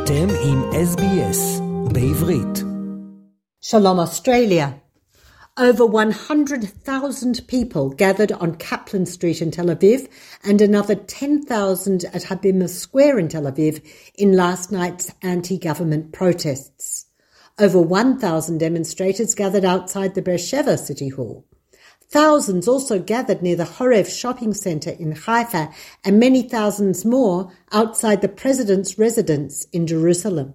אתם עם SBS בעברית. Shalom Australia. Over 100,000 people gathered on Kaplan Street in Tel Aviv and another 10,000 at Habima Square in Tel Aviv in last night's anti-government protests. Over 1,000 demonstrators gathered outside the Beersheba City Hall. Thousands also gathered near the Horev shopping centre in Haifa and many thousands more outside the president's residence in Jerusalem.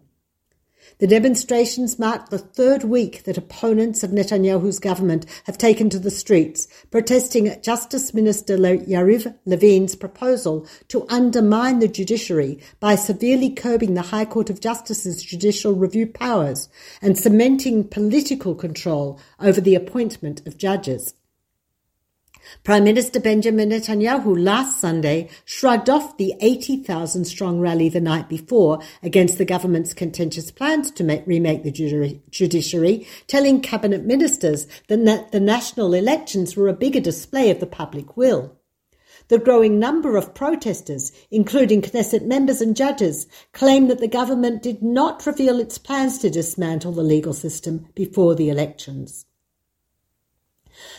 The demonstrations marked the third week that opponents of Netanyahu's government have taken to the streets, protesting at Justice Minister Yariv Levin's proposal to undermine the judiciary by severely curbing the High Court of Justice's judicial review powers and cementing political control over the appointment of judges. Prime Minister Benjamin Netanyahu last Sunday shrugged off the 80,000 strong rally the night before against the government's contentious plans to make, remake the judiciary, telling cabinet ministers that the national elections were a bigger display of the public will. The growing number of protesters, including Knesset members and judges, claim that the government did not reveal its plans to dismantle the legal system before the elections.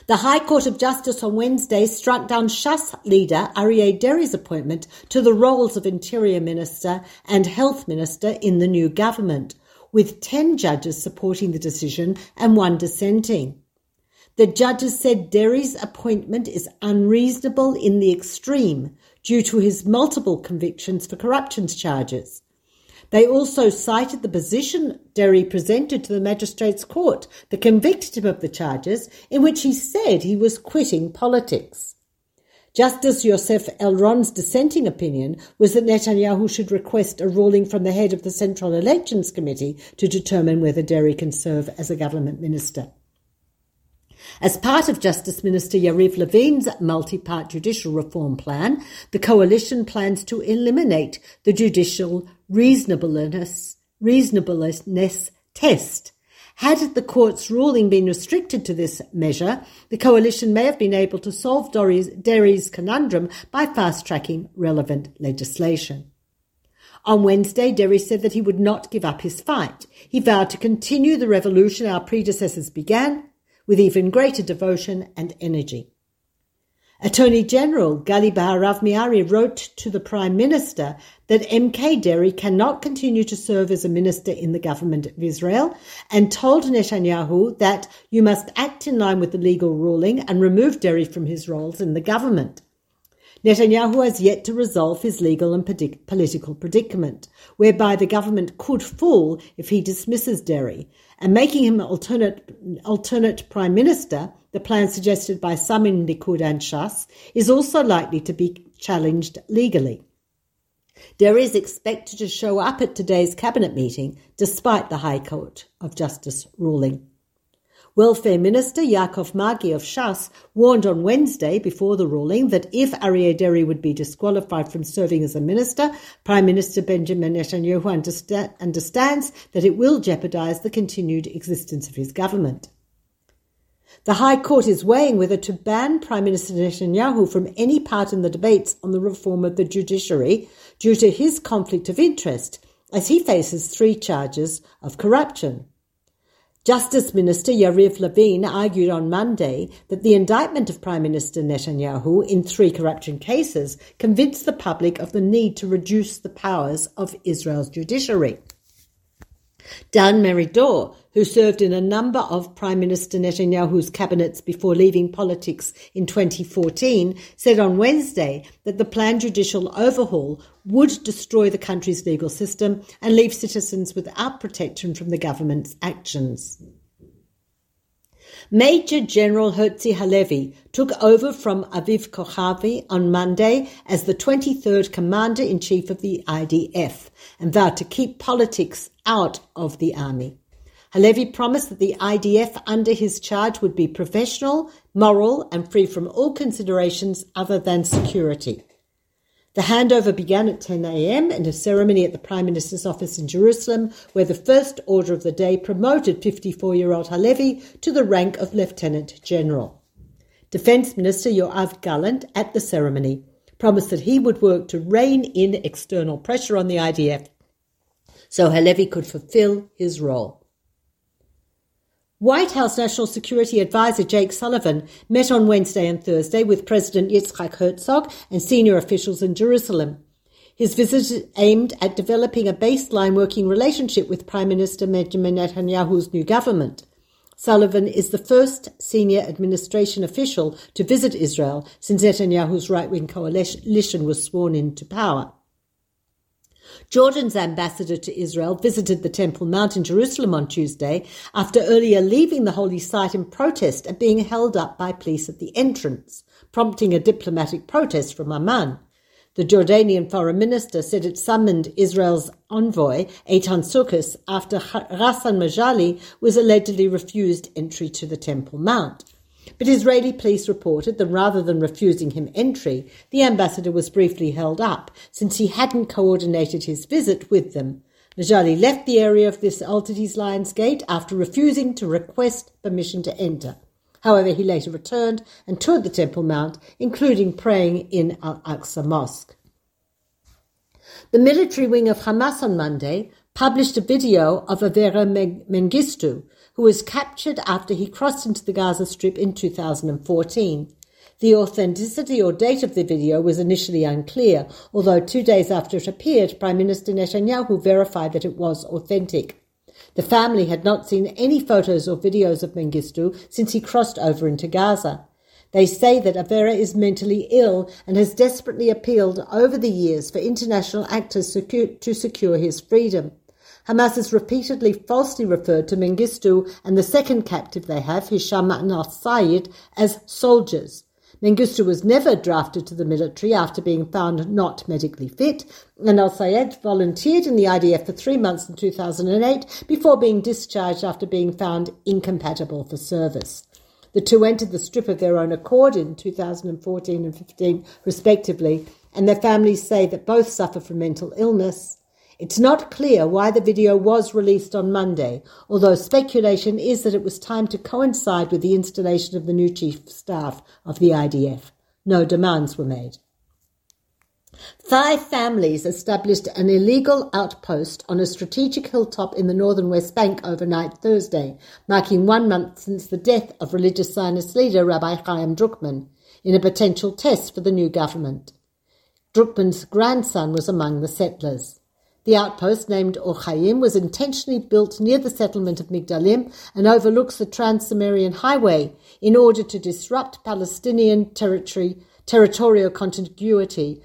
The High Court of Justice on Wednesday struck down Shas leader Aryeh Deri's appointment to the roles of Interior Minister and Health Minister in the new government, with 10 judges supporting the decision and one dissenting. The judges said Deri's appointment is unreasonable in the extreme due to his multiple convictions for corruption charges. They also cited the position Deri presented to the magistrates' court that convicted him of the charges, in which he said he was quitting politics. Justice Yosef Elron's dissenting opinion was that Netanyahu should request a ruling from the head of the Central Elections Committee to determine whether Deri can serve as a government minister. As part of Justice Minister Yariv Levin's multi-part judicial reform plan, the coalition plans to eliminate the judicial reasonableness, reasonableness test. Had the court's ruling been restricted to this measure, the coalition may have been able to solve Deri's conundrum by fast-tracking relevant legislation. On Wednesday, Deri said that he would not give up his fight. He vowed to continue the revolution our predecessors began with even greater devotion and energy. Attorney General Gali Baharav Miara wrote to the Prime Minister that MK Deri cannot continue to serve as a minister in the government of Israel and told Netanyahu that you must act in line with the legal ruling and remove Deri from his roles in the government. Netanyahu has yet to resolve his legal and political predicament, whereby the government could fall if he dismisses Deri, and making him alternate, alternate prime minister, the plan suggested by some in Likud and Shas, is also likely to be challenged legally. Deri is expected to show up at today's cabinet meeting despite the High Court of Justice ruling. Welfare Minister Yaakov Margi of Shas warned on Wednesday before the ruling that if Aryeh Deri would be disqualified from serving as a minister, Prime Minister Benjamin Netanyahu understa- understands that it will jeopardize the continued existence of his government. The High Court is weighing whether to ban Prime Minister Netanyahu from any part in the debates on the reform of the judiciary due to his conflict of interest, as he faces three charges of corruption. Justice Minister Yariv Levin argued on Monday that the indictment of Prime Minister Netanyahu in three corruption cases convinced the public of the need to reduce the powers of Israel's judiciary. Dan Meridor, who served in a number of Prime Minister Netanyahu's cabinets before leaving politics in 2014, said on Wednesday that the planned judicial overhaul would destroy the country's legal system and leave citizens without protection from the government's actions. Major General Herzi Halevi took over from Aviv Kochavi on Monday as the 23rd Commander in Chief of the IDF and vowed to keep politics out of the army. Halevi promised that the IDF under his charge would be professional, moral, and free from all considerations other than security. The handover began at 10 a.m. in a ceremony at the Prime Minister's office in Jerusalem, where the first order of the day promoted 54 year old Halevi to the rank of Lieutenant General. Defence Minister Yoav Gallant at the ceremony promised that he would work to rein in external pressure on the IDF so Halevi could fulfill his role. White House National Security Advisor Jake Sullivan met on Wednesday and Thursday with President Yitzhak Herzog and senior officials in Jerusalem. His visit aimed at developing a baseline working relationship with Prime Minister Benjamin Netanyahu's new government. Sullivan is the first senior administration official to visit Israel since Netanyahu's right wing coalition was sworn into power. Jordan's ambassador to Israel visited the Temple Mount in Jerusalem on Tuesday after earlier leaving the holy site in protest at being held up by police at the entrance, prompting a diplomatic protest from Amman. The Jordanian foreign minister said it summoned Israel's envoy, Eitan Surkis, after Ghassan Majali was allegedly refused entry to the Temple Mount. But Israeli police reported that rather than refusing him entry, the ambassador was briefly held up since he hadn't coordinated his visit with them. Majali left the area of this Alcides Lions Gate after refusing to request permission to enter. However, he later returned and toured the Temple Mount, including praying in Al Aqsa Mosque. The military wing of Hamas on Monday published a video of Avera Mengistu, who was captured after he crossed into the Gaza Strip in 2014. The authenticity or date of the video was initially unclear, although two days after it appeared, Prime Minister Netanyahu verified that it was authentic. The family had not seen any photos or videos of Mengistu since he crossed over into Gaza. They say that Avera is mentally ill and has desperately appealed over the years for international actors to secure his freedom. Hamas has repeatedly falsely referred to Mengistu and the second captive they have, Hisham al-Sayed, as soldiers. Mengistu was never drafted to the military after being found not medically fit, and Al Sayed volunteered in the IDF for three months in 2008 before being discharged after being found incompatible for service. The two entered the strip of their own accord in 2014 and 15, respectively, and their families say that both suffer from mental illness. It's not clear why the video was released on Monday, although speculation is that it was timed to coincide with the installation of the new chief staff of the IDF. No demands were made. Five families established an illegal outpost on a strategic hilltop in the northern West Bank overnight Thursday, marking one month since the death of religious Zionist leader Rabbi Chaim Druckman, in a potential test for the new government. Druckman's grandson was among the settlers. The outpost, named Or Chaim, was intentionally built near the settlement of Migdalim and overlooks the Trans-Samaria Highway in order to disrupt Palestinian territory, territorial contiguity.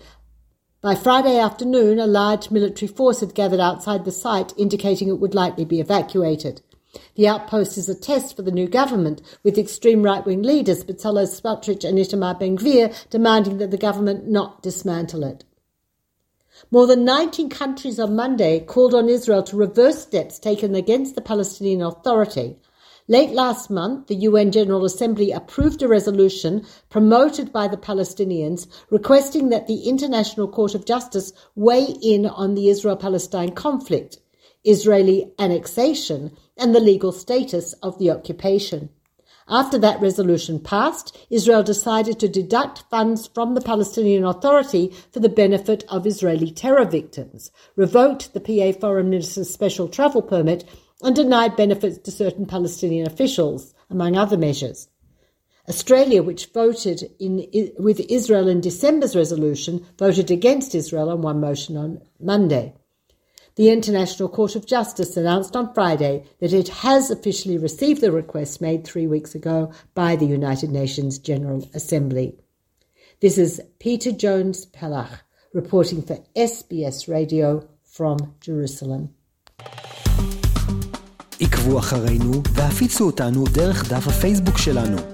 By Friday afternoon, a large military force had gathered outside the site, indicating it would likely be evacuated. The outpost is a test for the new government, with extreme right-wing leaders Bezalel Smotrich and Itamar Ben-Gvir demanding that the government not dismantle it. More than 19 countries on Monday called on Israel to reverse steps taken against the Palestinian Authority. Late last month, the UN General Assembly approved a resolution promoted by the Palestinians requesting that the International Court of Justice weigh in on the Israel Palestine conflict, Israeli annexation, and the legal status of the occupation. After that resolution passed, Israel decided to deduct funds from the Palestinian Authority for the benefit of Israeli terror victims, revoked the PA Foreign Minister's special travel permit, and denied benefits to certain Palestinian officials, among other measures. Australia, which voted in, with Israel in December's resolution, voted against Israel on one motion on Monday. The International Court of Justice announced on Friday that it has officially received the request made three weeks ago by the United Nations General Assembly. This is Peta Jones Pellach reporting for SBS Radio from Jerusalem. עקבו אחרינו והפיצו אותנו דרך דף הפייסבוק שלנו.